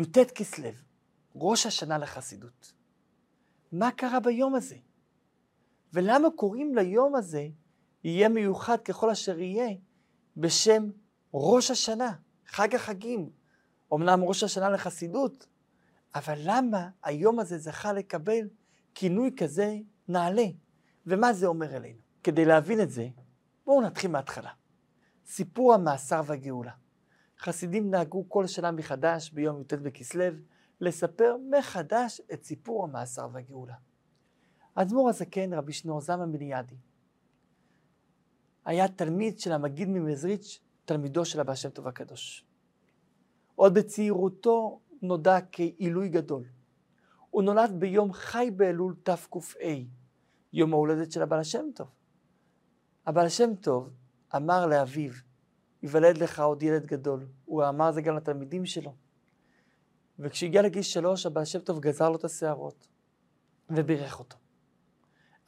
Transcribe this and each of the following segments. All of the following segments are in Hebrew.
י"ט כסלו, ראש השנה לחסידות. מה קרה ביום הזה? ולמה קוראים ליום הזה, יהיה מיוחד ככל אשר יהיה, בשם ראש השנה, חג החגים. אמנם ראש השנה לחסידות, אבל למה היום הזה זכה לקבל כינוי כזה נעלה? ומה זה אומר אלינו? כדי להבין את זה, בואו נתחיל מההתחלה. סיפור המאסר והגאולה. חסידים נהגו כל שנה מחדש ביום י"ט בכסלו לספר מחדש את סיפור המאסר והגאולה. האדמו"ר הזקן, רבי שנור זלמן בניאדי, היה תלמיד של המגיד ממזריץ', תלמידו של הבא שם טוב הקדוש. עוד בצעירותו נודע כעילוי גדול. הוא נולד ביום חי באלול תק"א, יום ההולדת של הבעל השם טוב. הבעל השם טוב אמר לאביו, ייוולד לך עוד ילד גדול. הוא אמר זה גם לתלמידים שלו. וכשהגיע לגיל שלוש, הבעל השם טוב גזר לו את השערות ובירך אותו.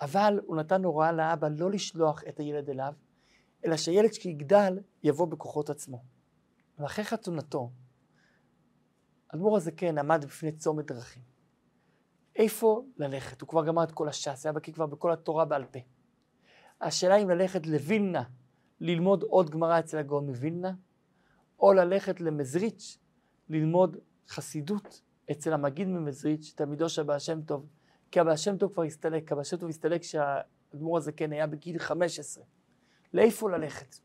אבל הוא נתן הוראה לאבא לא לשלוח את הילד אליו, אלא שהילד כשיגדל יבוא בכוחות עצמו. ואחרי חתונתו, האדמו"ר הזה כן עמד בפני צומת דרכים. איפה ללכת? הוא כבר גמר את כל הש"ס, היה בקיא כבר בכל התורה בעל פה. השאלה אם ללכת לווילנה, ללמוד עוד גמרא אצל הגאון מווילנה, או ללכת למזריץ', ללמוד חסידות אצל המגיד ממזריץ', תלמידו של הבעל שם טוב, כי הבעל שם טוב כבר הסתלק, הבעל שם טוב הסתלק כשהאדמו"ר הזה כן היה בגיל 15. לאיפה ללכת?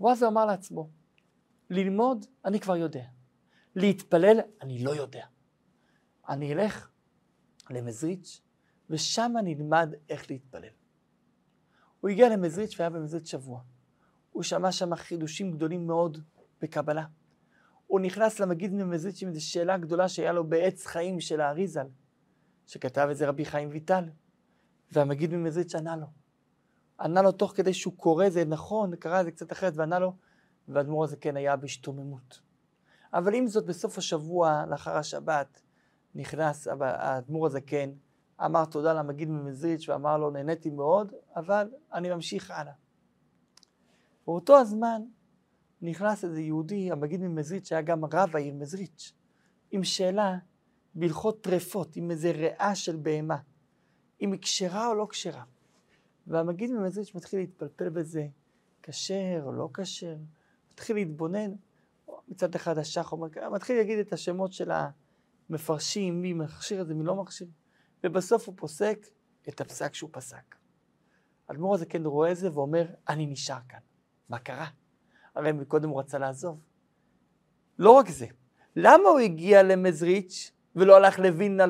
ואז הוא אמר לעצמו, ללמוד אני כבר יודע, להתפלל אני לא יודע. אני אלך למזריץ' ושם נלמד איך להתפלל. הוא הגיע למזריץ' והיה במזריץ' שבוע. הוא שמע שם חידושים גדולים מאוד בקבלה. הוא נכנס למגיד ממזריץ' עם איזו שאלה גדולה שהיה לו בעץ חיים של האריזל, שכתב את זה רבי חיים ויטל, והמגיד ממזריץ' ענה לו. ענה לו תוך כדי שהוא קורא זה נכון, קרא את זה קצת אחרת וענה לו, והאדמו"ר הזה כן היה בהשתוממות. אבל עם זאת, בסוף השבוע, לאחר השבת, נכנס האדמו"ר הזה כן, אמר תודה למגיד ממזריץ' ואמר לו, נהניתי מאוד, אבל אני ממשיך הלאה. באותו הזמן נכנס איזה יהודי, המגיד ממזריץ', שהיה גם רב העיר מזריץ', עם שאלה בהלכות טרפות, עם איזה ריאה של בהמה, אם היא כשרה או לא כשרה. והמגיד ממזריץ' מתחיל להתפלפל בזה, כשר או לא כשר, מתחיל להתבונן, מצד אחד השח אומר, מתחיל להגיד את השמות של המפרשים, מי מכשיר את זה, מי לא מכשיר, ובסוף הוא פוסק את הפסק שהוא פסק. האדמו"ר הזה כן רואה את זה ואומר, אני נשאר כאן. מה קרה? הרי מקודם הוא רצה לעזוב. לא רק זה, למה הוא הגיע למזריץ' ולא הלך לווילנה,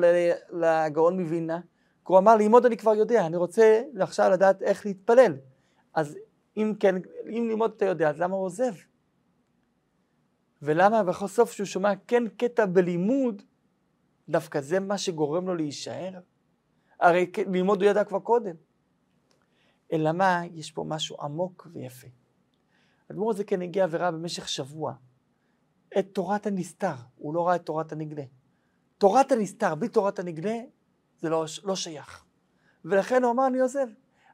לגאון מווילנה? כי הוא אמר, ללמוד אני כבר יודע, אני רוצה עכשיו לדעת איך להתפלל. אז אם כן, אם ללמוד אתה יודע, אז למה הוא עוזב? ולמה בסוף שהוא שומע כן קטע בלימוד, דווקא זה מה שגורם לו להישאר? הרי ללמוד הוא ידע כבר קודם. אלא מה, יש פה משהו עמוק ויפה. האדמו"ר הזה כן הגיע וראה במשך שבוע את תורת הנסתר, הוא לא ראה את תורת הנגלה. תורת הנסתר, בלי תורת הנגלה, זה לא, לא שייך. ולכן הוא אמר, אני עוזב.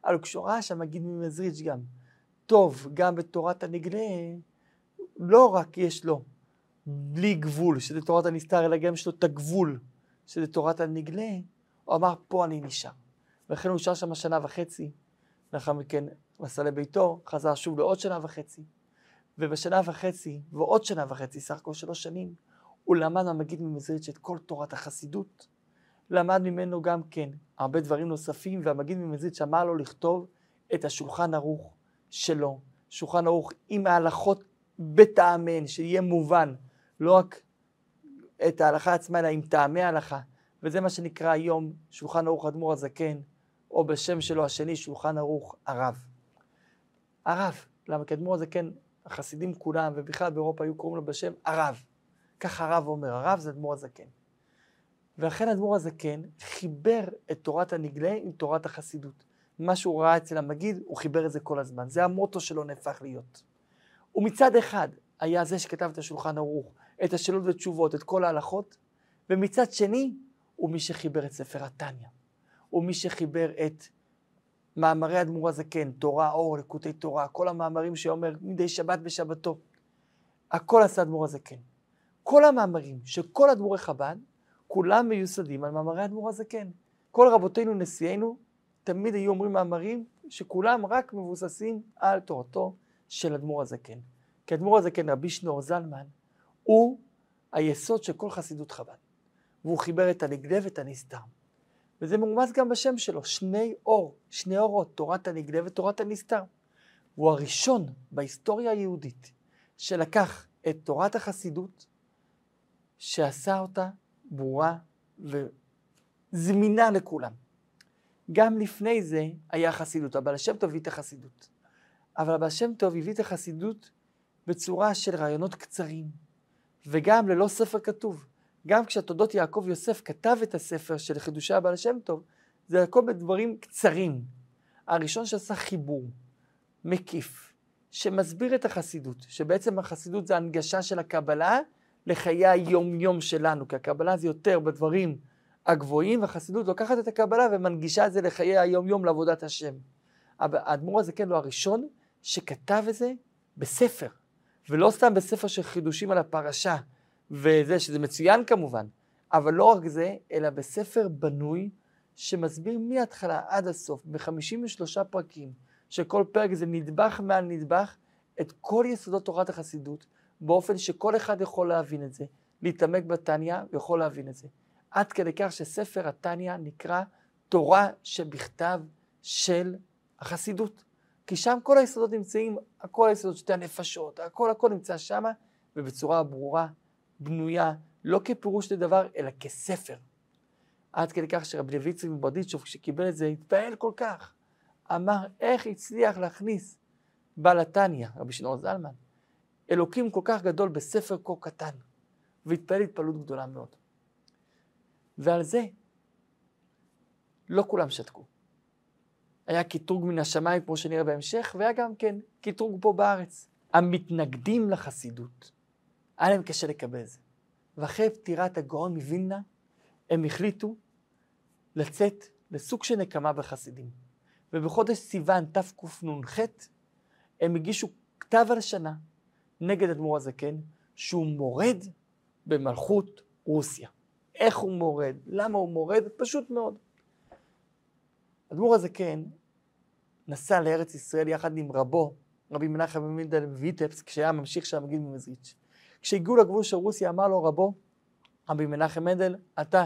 אבל כשהוא ראה שם, מגיד ממזריץ' גם, טוב, גם בתורת הנגלה, לא רק יש לו בלי גבול, שזה תורת הנסתר, אלא גם יש לו את הגבול, שזה תורת הנגלה, הוא אמר, פה אני נשאר. ולכן הוא נשאר שם שנה וחצי, לאחר מכן נסע לביתו, חזר שוב לעוד שנה וחצי. ובשנה וחצי, ועוד שנה וחצי, סך הכל שלוש שנים, הוא למד מהמגיד ממזריץ' את כל תורת החסידות. למד ממנו גם כן הרבה דברים נוספים, והמגיד ממזריץ' אמר לו לכתוב את השולחן ערוך שלו. שולחן ערוך עם ההלכות בטעמיהן, שיהיה מובן, לא רק את ההלכה עצמה, אלא עם טעמי ההלכה. וזה מה שנקרא היום שולחן ערוך אדמו"ר הזקן, או בשם שלו השני, שולחן ערוך הרב. הרב, למה כי אדמו"ר הזקן, החסידים כולם, ובכלל באירופה היו קוראים לו בשם הרב. ככה הרב אומר, הרב זה אדמו"ר הזקן. ולכן אדמו"ר הזקן חיבר את תורת הנגלה עם תורת החסידות. מה שהוא ראה אצל המגיד, הוא חיבר את זה כל הזמן. זה המוטו שלו נהפך להיות. ומצד אחד היה זה שכתב את השולחן ערוך, את השאלות ותשובות, את כל ההלכות, ומצד שני הוא מי שחיבר את ספר התניא. הוא מי שחיבר את מאמרי אדמו"ר הזקן, תורה אור, לקוטי תורה, כל המאמרים שאומר מדי שבת בשבתו. הכל עשה אדמו"ר הזקן. כל המאמרים של כל אדמו"רי חב"ד, כולם מיוסדים על מאמרי אדמו"ר הזקן. כל רבותינו, נשיאינו, תמיד היו אומרים מאמרים שכולם רק מבוססים על תורתו של אדמו"ר הזקן. כי אדמו"ר הזקן, רבי שנור זלמן, הוא היסוד של כל חסידות חב"ד. והוא חיבר את הנגלה ואת הנסתר. וזה מרומז גם בשם שלו, שני אור, שני אורות, תורת הנגלה ותורת הנסתר. הוא הראשון בהיסטוריה היהודית שלקח את תורת החסידות, שעשה אותה ברורה וזמינה לכולם. גם לפני זה היה חסידות, הבעל השם טוב הביא את החסידות. אבל הבעל השם טוב הביא את החסידות בצורה של רעיונות קצרים, וגם ללא ספר כתוב. גם כשהתולדות יעקב יוסף כתב את הספר של חידושי הבעל השם טוב, זה הכל בדברים קצרים. הראשון שעשה חיבור מקיף, שמסביר את החסידות, שבעצם החסידות זה הנגשה של הקבלה לחיי היום-יום שלנו, כי הקבלה זה יותר בדברים הגבוהים, והחסידות לוקחת את הקבלה ומנגישה את זה לחיי היום-יום לעבודת השם. האדמו"ר הזה כן לא הראשון שכתב את זה בספר, ולא סתם בספר של חידושים על הפרשה, וזה שזה מצוין כמובן, אבל לא רק זה, אלא בספר בנוי שמסביר מההתחלה עד הסוף, ב-53 פרקים, שכל פרק זה נדבך מעל נדבך, את כל יסודות תורת החסידות, באופן שכל אחד יכול להבין את זה, להתעמק בתניא ויכול להבין את זה. עד כדי כך שספר התניא נקרא תורה שבכתב של החסידות. כי שם כל היסודות נמצאים, כל היסודות, שתי הנפשות, הכל הכל נמצא שם, ובצורה ברורה, בנויה, לא כפירוש לדבר, אלא כספר. עד כדי כך שרבי לוי יצחק מברדיצ'וב, כשקיבל את זה, התפעל כל כך. אמר, איך הצליח להכניס בעל התניא, רבי שנור זלמן, אלוקים כל כך גדול בספר כה קטן, והתפעל התפעלות גדולה מאוד. ועל זה לא כולם שתקו. היה קטרוג מן השמיים, כמו שנראה בהמשך, והיה גם כן קטרוג פה בארץ. המתנגדים לחסידות, היה להם קשה לקבל את זה. ואחרי פטירת הגאון מווילנה, הם החליטו לצאת לסוג של נקמה בחסידים. ובחודש סיוון תקנ"ח הם הגישו כתב הלשנה נגד אדמו"ר הזקן, שהוא מורד במלכות רוסיה. איך הוא מורד? למה הוא מורד? פשוט מאוד. אדמו"ר הזקן נסע לארץ ישראל יחד עם רבו, רבי מנחם מינדל ויטפס, כשהיה ממשיך שם מגיד ממזריץ'. כשהגיעו לגבול של רוסיה, אמר לו רבו, רבי מנחם מנדל, אתה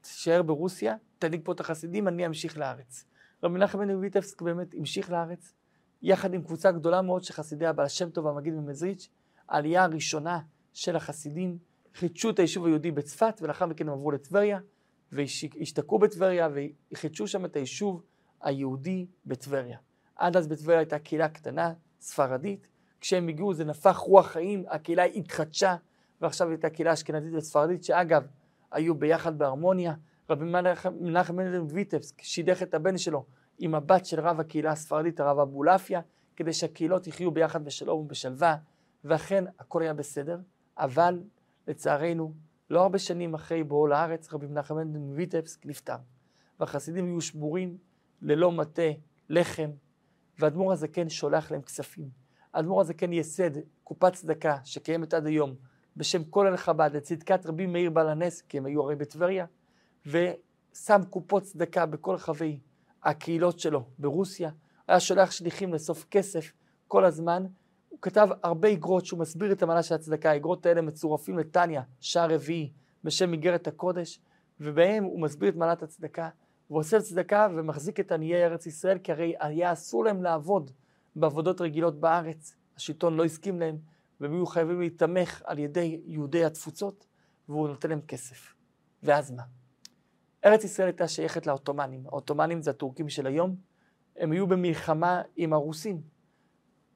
תישאר ברוסיה, תנהיג פה את החסידים, אני אמשיך לארץ. רבי מנחם מנדל ויטפסק באמת המשיך לארץ, יחד עם קבוצה גדולה מאוד של חסידי הבעל שם טוב והמגיד ממזריץ', העלייה הראשונה של החסידים, חידשו את היישוב היהודי בצפת, ולאחר מכן הם עברו לטבריה, והשתקעו בטבריה, וחידשו שם את היישוב היהודי בטבריה. עד אז בטבריה הייתה קהילה קטנה, ספרדית, כשהם הגיעו זה נפח רוח חיים, הקהילה התחדשה, ועכשיו הייתה קהילה אשכנזית וספרדית, שאגב, היו ביחד בהרמוניה. רבי מנחם מנדל ויטבסק שידך את הבן שלו עם הבת של רב הקהילה הספרדית, הרב אבולעפיה, כדי שהקהילות יחיו ביחד בשלום ובשלווה, ואכן הכל היה בסדר, אבל לצערנו, לא הרבה שנים אחרי בואו לארץ, רבי מנחם מנדל ויטבסק נפטר. והחסידים היו שבורים, ללא מטה, לחם, והאדמו"ר הזקן שולח להם כספים. האדמו"ר הזקן ייסד קופת צדקה שקיימת עד היום בשם כל אל חב"ד לצדקת רבי מאיר בעל הנס, כי הם היו הרי בטבריה, ושם קופות צדקה בכל רחבי הקהילות שלו ברוסיה. היה שולח שליחים לאסוף כסף כל הזמן. הוא כתב הרבה איגרות שהוא מסביר את המעלה של הצדקה. האיגרות האלה מצורפים לטניה, שער רביעי, בשם איגרת הקודש, ובהם הוא מסביר את מעלת הצדקה. הוא עושה צדקה ומחזיק את עניי ארץ ישראל, כי הרי היה אסור להם לעבוד בעבודות רגילות בארץ. השלטון לא הסכים להם, והם היו חייבים להיתמך על ידי יהודי התפוצות, והוא נותן להם כסף. ואז מה? ארץ ישראל הייתה שייכת לעות'מאנים. העות'מאנים זה הטורקים של היום. הם היו במלחמה עם הרוסים.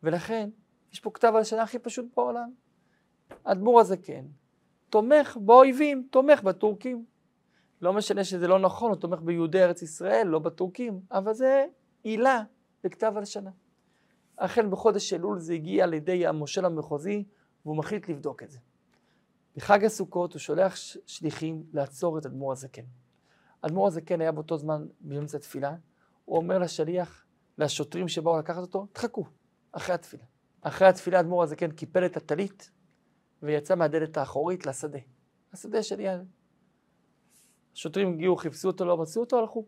ולכן, יש פה כתב הלשנה הכי פשוט בעולם. האדמו"ר הזה כן, תומך באויבים, תומך בטורקים. לא משנה שזה לא נכון, הוא תומך ביהודי ארץ ישראל, לא בטורקים, אבל זה עילה לכתב הלשנה. אכן בחודש אלול זה הגיע על ידי המושל המחוזי, והוא מחליט לבדוק את זה. בחג הסוכות הוא שולח שליחים לעצור את אדמו"ר הזקן. אדמו"ר הזקן היה באותו זמן באמצע תפילה, הוא אומר לשליח, לשוטרים שבאו לקחת אותו, תחכו, אחרי התפילה. אחרי התפילה אדמו"ר הזקן קיפל את הטלית, ויצא מהדלת האחורית לשדה, השדה שליד. השוטרים הגיעו, חיפשו אותו, לא מצאו אותו, הלכו.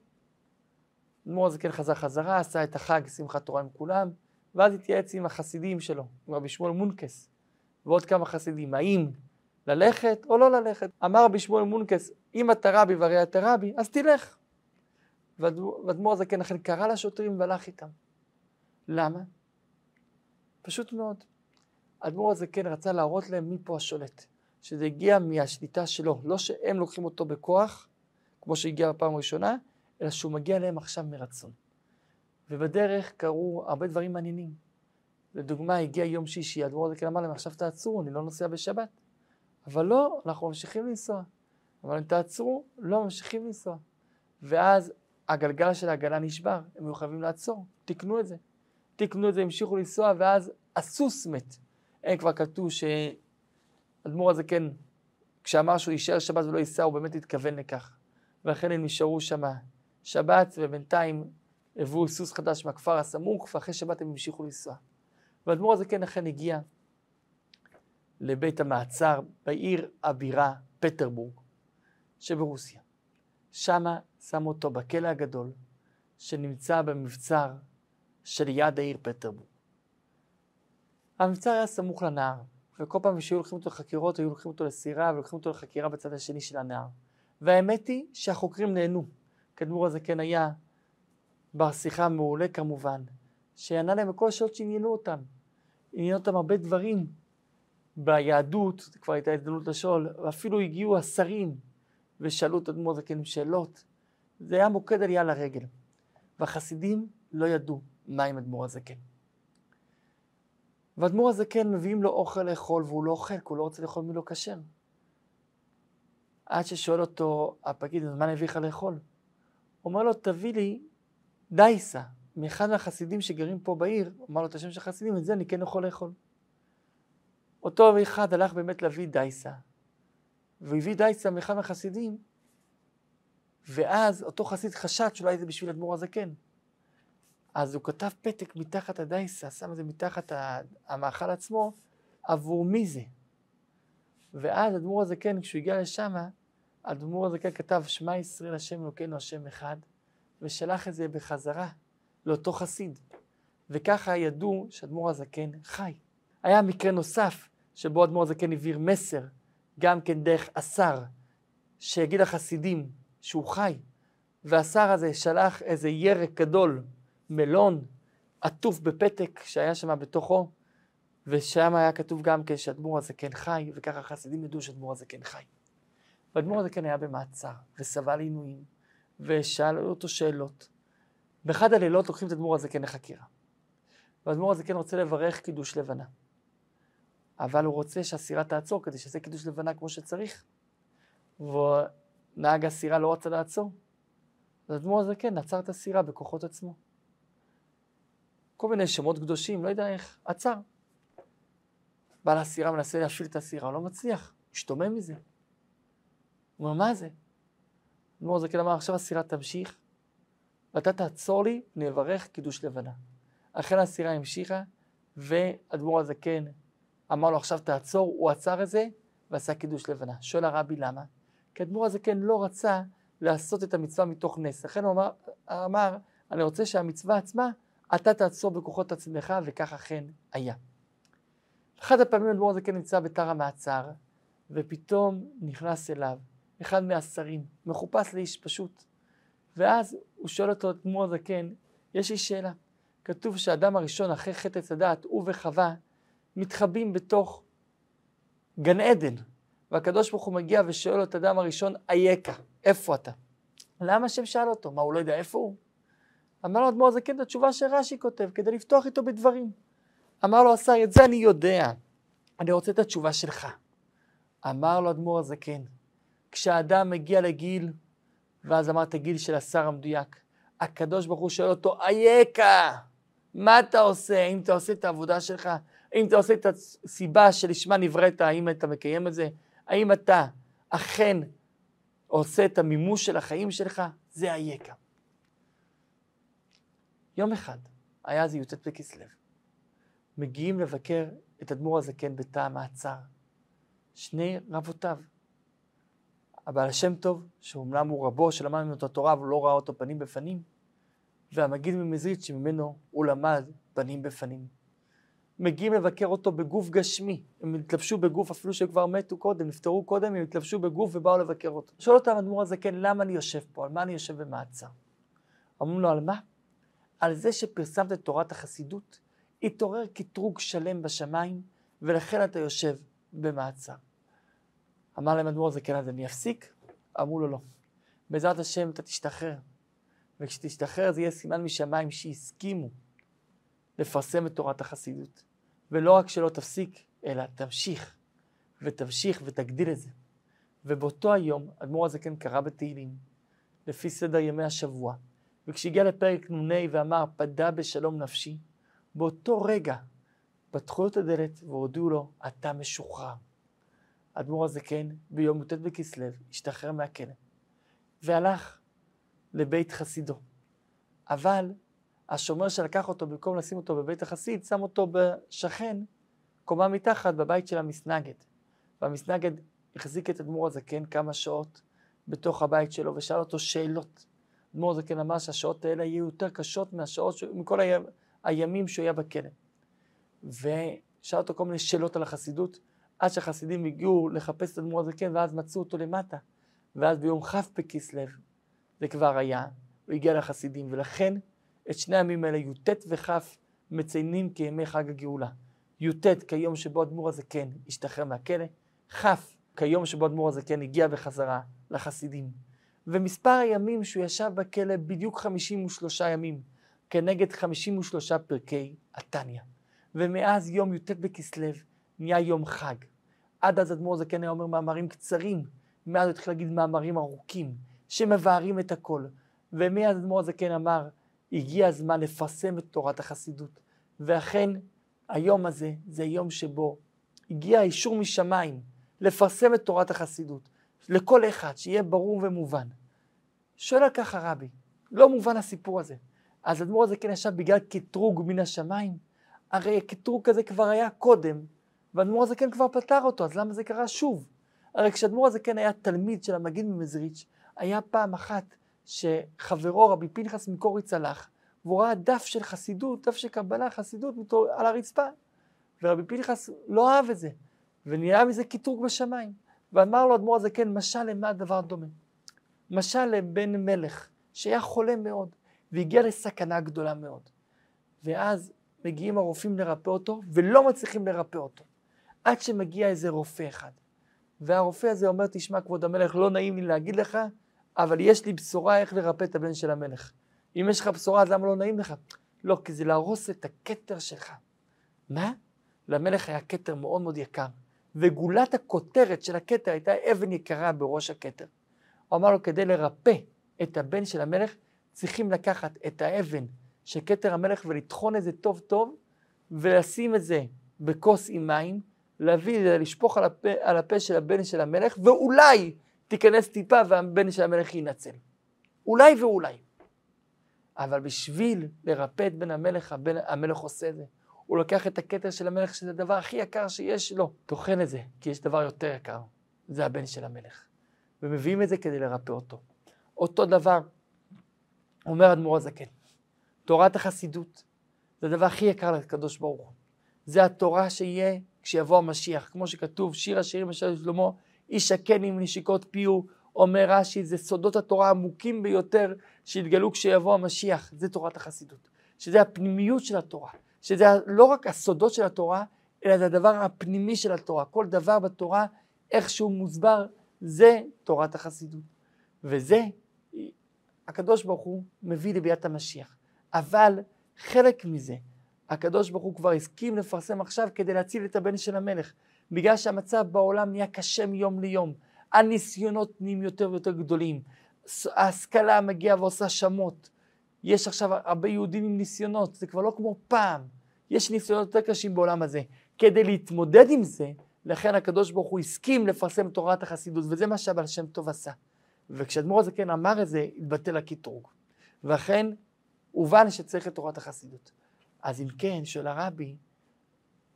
אדמו"ר הזקן חזר חזרה, עשה את החג, שמחת תורה עם כולם, ואז התייעץ עם החסידים שלו, עם רבי שמואל מונקס, ועוד כמה חסידים, האם ללכת או לא ללכת. אמר רבי שמואל מונקס, אם אתה רבי והרי אתה רבי, אז תלך. ואדמו"ר הזקן אכן קרא לשוטרים והלך איתם. למה? פשוט מאוד. האדמו"ר הזקן רצה להראות להם מי פה השולט, שזה הגיע מהשליטה שלו, לא שהם לוקחים אותו בכוח, כמו שהגיע בפעם הראשונה, אלא שהוא מגיע אליהם עכשיו מרצון. ובדרך קרו הרבה דברים מעניינים. לדוגמה, הגיע יום שישי, האדמו"ר הזקן אמר להם, עכשיו תעצרו, אני לא נוסע בשבת. אבל לא, אנחנו ממשיכים לנסוע. אבל אם תעצרו, לא ממשיכים לנסוע. ואז הגלגל של העגלה נשבר, הם היו חייבים לעצור, תיקנו את זה. תיקנו את זה, המשיכו לנסוע, ואז הסוס מת. אין כבר כתוב שאדמו"ר הזה כן, כשאמר שהוא יישאר שבת ולא ייסע, הוא באמת התכוון לכך. ולכן הם נשארו שמה שבת, ובינתיים הביאו סוס חדש מהכפר הסמוך, ואחרי שבת הם המשיכו לנסוע. ואדמו"ר הזה כן אכן הגיע לבית המעצר בעיר הבירה פטרבורג שברוסיה. שמה שם אותו בכלא הגדול שנמצא במבצר שליד העיר פטרבורג. המבצר היה סמוך לנהר, וכל פעם שהיו לוקחים אותו לחקירות, היו לוקחים אותו לסירה ולוקחים אותו לחקירה בצד השני של הנהר. והאמת היא שהחוקרים נהנו, כי הדמור הזה כן היה בר שיחה מעולה כמובן, שענה להם בכל השאלות שעניינו אותם. עניינו אותם הרבה דברים ביהדות, כבר הייתה הזדמנות לשאול, ואפילו הגיעו השרים ושאלו את אדמו"ר זקן שאלות. זה היה מוקד עלייה לרגל. והחסידים לא ידעו מה עם אדמו"ר הזקן. ואדמו"ר הזקן מביאים לו אוכל לאכול והוא לא אוכל, כי הוא לא רוצה לאכול מלא כשר. עד ששואל אותו הפקיד, מה אני אביא לך לאכול? אומר לו, תביא לי דייסה, מאחד מהחסידים שגרים פה בעיר, אמר לו את השם של החסידים, את זה אני כן יכול לאכול. אותו אחד הלך באמת להביא דייסה, והוא הביא דייסה מאחד מהחסידים, ואז אותו חסיד חשד שאולי זה בשביל אדמו"ר הזקן. אז הוא כתב פתק מתחת הדייסה, שם את זה מתחת המאכל עצמו, עבור מי זה. ואז אדמו"ר הזקן, כשהוא הגיע לשם, אדמו"ר הזקן כתב שמע ישראל השם אלוקינו השם אחד, ושלח את זה בחזרה לאותו חסיד. וככה ידעו שאדמו"ר הזקן חי. היה מקרה נוסף, שבו אדמו"ר הזקן העביר מסר, גם כן דרך השר, שיגיד לחסידים שהוא חי, והשר הזה שלח איזה ירק גדול, מלון, עטוף בפתק שהיה שם בתוכו, ושם היה כתוב גם כן שאדמו"ר הזקן חי, וככה החסידים ידעו שאדמו"ר הזקן חי. ואדמו"ר הזקן היה במעצר, וסבל עינויים, ושאלו אותו שאלות. באחד הלילות לוקחים את אדמו"ר הזקן לחקירה. ואדמו"ר הזקן רוצה לברך קידוש לבנה. אבל הוא רוצה שהסירה תעצור כדי שיעשה קידוש לבנה כמו שצריך. ונהג הסירה לא רצה לעצור. אז אדמו"ר הזקן עצר את הסירה בכוחות עצמו. כל מיני שמות קדושים, לא יודע איך, עצר. בעל הסירה מנסה להפעיל את הסירה, לא מצליח, משתומם מזה. הוא אומר, מה זה? אדמו"ר זקן אמר, עכשיו הסירה תמשיך, ואתה תעצור לי, נברך קידוש לבנה. אכן הסירה המשיכה, ואדמו"ר הזקן אמר לו, עכשיו תעצור, הוא עצר את זה, ועשה קידוש לבנה. שואל הרבי למה? כי אדמו"ר הזקן לא רצה לעשות את המצווה מתוך נס. לכן הוא אמר, אמר אני רוצה שהמצווה עצמה, אתה תעצור בכוחות עצמך, וכך אכן היה. אחד הפעמים אדמו"ר הזקן נמצא בתר המעצר, ופתאום נכנס אליו אחד מהשרים, מחופש לאיש פשוט. ואז הוא שואל אותו, אדמו"ר הזקן, יש לי שאלה. כתוב שהאדם הראשון אחרי חטא עץ הדעת, הוא וחווה, מתחבאים בתוך גן עדן. והקדוש ברוך הוא מגיע ושואל את האדם הראשון, אייכה, איפה אתה? למה השם שאל אותו? מה, הוא לא יודע איפה הוא? אמר לו אדמו"ר הזקן את התשובה שרש"י כותב, כדי לפתוח איתו בדברים. אמר לו השר, את זה אני יודע, אני רוצה את התשובה שלך. אמר לו אדמו"ר הזקן, כשאדם מגיע לגיל, ואז אמר את הגיל של השר המדויק, הקדוש ברוך הוא שואל אותו, אייכה, מה אתה עושה? האם אתה עושה את העבודה שלך? האם אתה עושה את הסיבה שלשמה נבראת? האם אתה מקיים את זה? האם אתה אכן עושה את המימוש של החיים שלך? זה אייכה. יום אחד, היה זה י"ט בכסלו, מגיעים לבקר את אדמו"ר הזקן בתא המעצר, שני רבותיו. הבעל השם טוב, שאומנם הוא רבו שלמד ממנו את התורה, אבל לא ראה אותו פנים בפנים, והמגיד ממזריץ' שממנו הוא למד פנים בפנים. מגיעים לבקר אותו בגוף גשמי, הם התלבשו בגוף אפילו שהם כבר מתו קודם, נפטרו קודם, הם התלבשו בגוף ובאו לבקר אותו. שואל אותם אדמו"ר הזקן, למה אני יושב פה? על מה אני יושב במעצר? אומרים לו, על מה? על זה שפרסמת את תורת החסידות, התעורר קטרוג שלם בשמיים, ולכן אתה יושב במעצר. אמר להם אדמו"ר הזקן, אז אני אפסיק? אמרו לו, לא. בעזרת השם אתה תשתחרר. וכשתשתחרר זה יהיה סימן משמיים שהסכימו לפרסם את תורת החסידות. ולא רק שלא תפסיק, אלא תמשיך, ותמשיך ותגדיל את זה. ובאותו היום, אדמו"ר הזקן קרא בתהילים, לפי סדר ימי השבוע, וכשהגיע לפרק נ"ה ואמר, פדה בשלום נפשי, באותו רגע פתחו את הדלת והודיעו לו, אתה משוחרר. אדמו"ר הזקן ביום י"ט בכסלו השתחרר מהכלא והלך לבית חסידו. אבל השומר שלקח אותו, במקום לשים אותו בבית החסיד, שם אותו בשכן, קומה מתחת, בבית של המסנגד. והמסנגד החזיק את אדמו"ר הזקן כמה שעות בתוך הבית שלו ושאל אותו שאלות. אדמו"ר הזקן אמר שהשעות האלה יהיו יותר קשות מהשעות, ש... מכל היה... הימים שהוא היה בכלא. ושאל אותו כל מיני שאלות על החסידות, עד שהחסידים הגיעו לחפש את אדמו"ר הזקן ואז מצאו אותו למטה. ואז ביום כ' בכסלו זה כבר היה, הוא הגיע לחסידים, ולכן את שני הימים האלה, י"ט וכ', מציינים כימי חג הגאולה. י"ט כיום שבו אדמו"ר הזקן השתחרר מהכלא, כ' כיום שבו אדמו"ר הזקן הגיע בחזרה לחסידים. ומספר הימים שהוא ישב בכלא בדיוק 53 ימים, כנגד 53 פרקי התניא. ומאז יום י"ט בכסלו נהיה יום חג. עד אז אדמו"ר זקן היה אומר מאמרים קצרים, מאז הוא התחיל להגיד מאמרים ארוכים, שמבארים את הכל. ומאז אדמו"ר הזקן אמר, הגיע הזמן לפרסם את תורת החסידות. ואכן, היום הזה זה יום שבו הגיע האישור משמיים לפרסם את תורת החסידות לכל אחד, שיהיה ברור ומובן. שואל על כך הרבי, לא מובן הסיפור הזה. אז אדמו"ר הזקן ישב בגלל קטרוג מן השמיים? הרי הקטרוג הזה כבר היה קודם, ואדמו"ר הזקן כבר פתר אותו, אז למה זה קרה שוב? הרי כשאדמו"ר הזקן היה תלמיד של המגיד ממזריץ', היה פעם אחת שחברו רבי פנחס מקוריץ הלך, והוא ראה דף של חסידות, דף של קבלה, חסידות, על הרצפה. ורבי פנחס לא אהב את זה, ונהיה מזה קטרוג בשמיים. ואמר לו אדמו"ר הזקן, משל למה הדבר דומה? משל לבן מלך, שהיה חולה מאוד, והגיע לסכנה גדולה מאוד. ואז מגיעים הרופאים לרפא אותו, ולא מצליחים לרפא אותו. עד שמגיע איזה רופא אחד. והרופא הזה אומר, תשמע, כבוד המלך, לא נעים לי להגיד לך, אבל יש לי בשורה איך לרפא את הבן של המלך. אם יש לך בשורה, אז למה לא נעים לך? לא, כי זה להרוס את הכתר שלך. מה? למלך היה כתר מאוד מאוד יקר, וגולת הכותרת של הכתר הייתה אבן יקרה בראש הכתר. הוא אמר לו, כדי לרפא את הבן של המלך, צריכים לקחת את האבן של כתר המלך ולטחון את זה טוב טוב, ולשים את זה בכוס עם מים, להביא, את זה, לשפוך על הפה, על הפה של הבן של המלך, ואולי תיכנס טיפה והבן של המלך יינצל. אולי ואולי. אבל בשביל לרפא את בן המלך, הבן, המלך עושה את זה. הוא לוקח את הכתר של המלך, שזה הדבר הכי יקר שיש לו, טוחן את זה, כי יש דבר יותר יקר, זה הבן של המלך. ומביאים את זה כדי לרפא אותו. אותו דבר אומר אדמו"ר הזקן, תורת החסידות זה הדבר הכי יקר לקדוש ברוך הוא. זה התורה שיהיה כשיבוא המשיח, כמו שכתוב, שיר השירים של שלמה, איש הקן עם נשיקות פיהו, אומר רש"י, זה סודות התורה העמוקים ביותר שיתגלו כשיבוא המשיח, זה תורת החסידות. שזה הפנימיות של התורה, שזה לא רק הסודות של התורה, אלא זה הדבר הפנימי של התורה. כל דבר בתורה, איך שהוא מוסבר, זה תורת החסידות. וזה, הקדוש ברוך הוא מביא לביאת המשיח. אבל חלק מזה, הקדוש ברוך הוא כבר הסכים לפרסם עכשיו כדי להציל את הבן של המלך. בגלל שהמצב בעולם נהיה קשה מיום ליום. הניסיונות נהיים יותר ויותר גדולים. ההשכלה מגיעה ועושה שמות. יש עכשיו הרבה יהודים עם ניסיונות, זה כבר לא כמו פעם. יש ניסיונות יותר קשים בעולם הזה. כדי להתמודד עם זה, לכן הקדוש ברוך הוא הסכים לפרסם תורת החסידות, וזה מה שהבעל שם טוב עשה. וכשאדמו"ר הזקן אמר את זה, התבטל הקטרוג. ואכן, הובן שצריך את תורת החסידות. אז אם כן, שואל הרבי,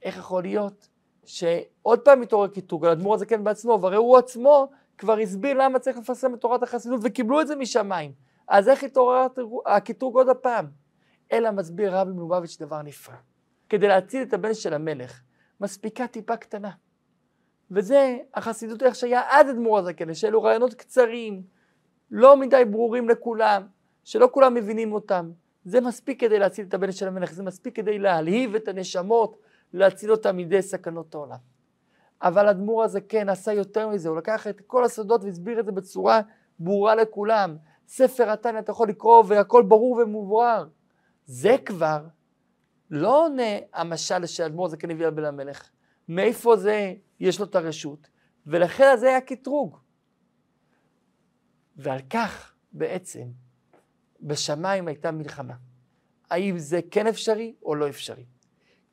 איך יכול להיות שעוד פעם מתעורר קטרוג על האדמו"ר הזקן בעצמו, והרי הוא עצמו כבר הסביר למה צריך לפרסם את תורת החסידות וקיבלו את זה משמיים. אז איך התעורר הקטרוג עוד הפעם? אלא מסביר רבי מלובביץ' דבר נפלא. כדי להציל את הבן של המלך, מספיקה טיפה קטנה. וזה החסידות איך שהיה עד אדמו"ר הזקן, שאלו רעיונות קצרים, לא מדי ברורים לכולם, שלא כולם מבינים אותם. זה מספיק כדי להציל את הבן של המלך, זה מספיק כדי להלהיב את הנשמות, להציל אותם מידי סכנות העולם. אבל אדמו"ר הזקן עשה יותר מזה, הוא לקח את כל הסודות והסביר את זה בצורה ברורה לכולם. ספר התניא אתה יכול לקרוא והכל ברור ומוברר. זה כבר לא עונה המשל שאדמו"ר הזקן הביא על בן המלך. מאיפה זה יש לו את הרשות? ולכן זה היה קטרוג. ועל כך בעצם בשמיים הייתה מלחמה. האם זה כן אפשרי או לא אפשרי?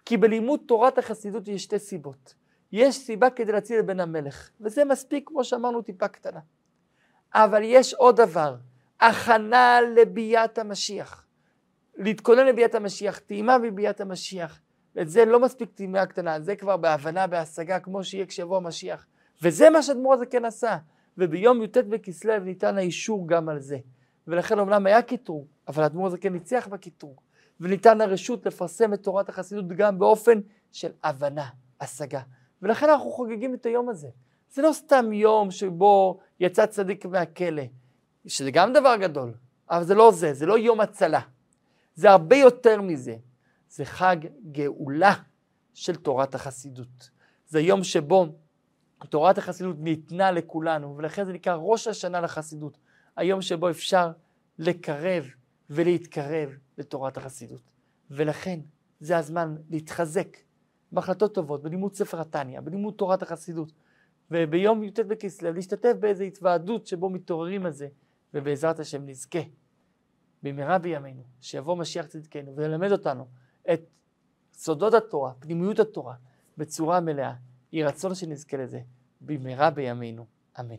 כי בלימוד תורת החסידות יש שתי סיבות. יש סיבה כדי להציל את בן המלך, וזה מספיק, כמו שאמרנו, טיפה קטנה. אבל יש עוד דבר, הכנה לביאת המשיח. להתכונן לביאת המשיח, טעימה בביאת המשיח. ולזה לא מספיק טעימה קטנה, זה כבר בהבנה, בהשגה, כמו שיהיה כשיבוא המשיח. וזה מה שאדמו"ר הזה כן עשה. וביום י"ט בכסלו ניתן האישור גם על זה. ולכן אומנם היה קיטרוג, אבל האדמו"ר הזה כן ניצח בקיטרוג. וניתן הרשות לפרסם את תורת החסידות גם באופן של הבנה, השגה. ולכן אנחנו חוגגים את היום הזה. זה לא סתם יום שבו יצא צדיק מהכלא, שזה גם דבר גדול, אבל זה לא זה, זה לא יום הצלה. זה הרבה יותר מזה. זה חג גאולה של תורת החסידות. זה יום שבו תורת החסידות ניתנה לכולנו, ולכן זה נקרא ראש השנה לחסידות. היום שבו אפשר לקרב ולהתקרב לתורת החסידות. ולכן זה הזמן להתחזק בהחלטות טובות, בלימוד ספר התניא, בלימוד תורת החסידות, וביום י"ט בכסלו להשתתף באיזו התוועדות שבו מתעוררים על זה, ובעזרת השם נזכה במהרה בימינו, שיבוא משיח צדקנו וילמד אותנו את סודות התורה, פנימיות התורה, בצורה מלאה. יהי רצון שנזכה לזה במהרה בימינו. אמן.